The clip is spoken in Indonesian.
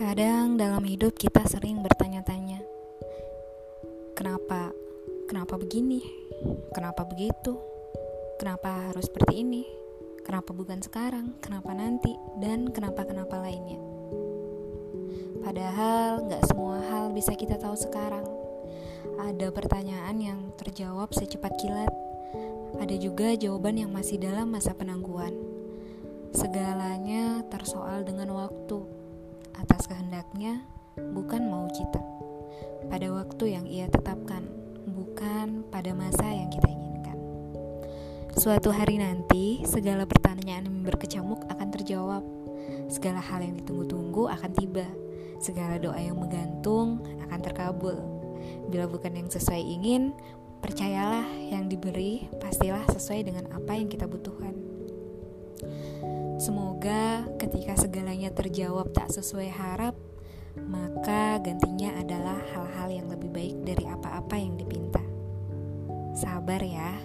Terkadang dalam hidup kita sering bertanya-tanya, kenapa, kenapa begini, kenapa begitu, kenapa harus seperti ini, kenapa bukan sekarang, kenapa nanti, dan kenapa-kenapa lainnya. Padahal gak semua hal bisa kita tahu sekarang. Ada pertanyaan yang terjawab secepat kilat, ada juga jawaban yang masih dalam masa penangguhan. Segalanya tersoal dengan waktu atas kehendaknya, bukan mau kita. Pada waktu yang ia tetapkan, bukan pada masa yang kita inginkan. Suatu hari nanti, segala pertanyaan yang berkecamuk akan terjawab. Segala hal yang ditunggu-tunggu akan tiba. Segala doa yang menggantung akan terkabul. Bila bukan yang sesuai ingin, percayalah yang diberi pastilah sesuai dengan apa yang kita butuhkan. Semoga ketika segalanya terjawab tak sesuai harap, maka gantinya adalah hal-hal yang lebih baik dari apa-apa yang dipinta. Sabar ya.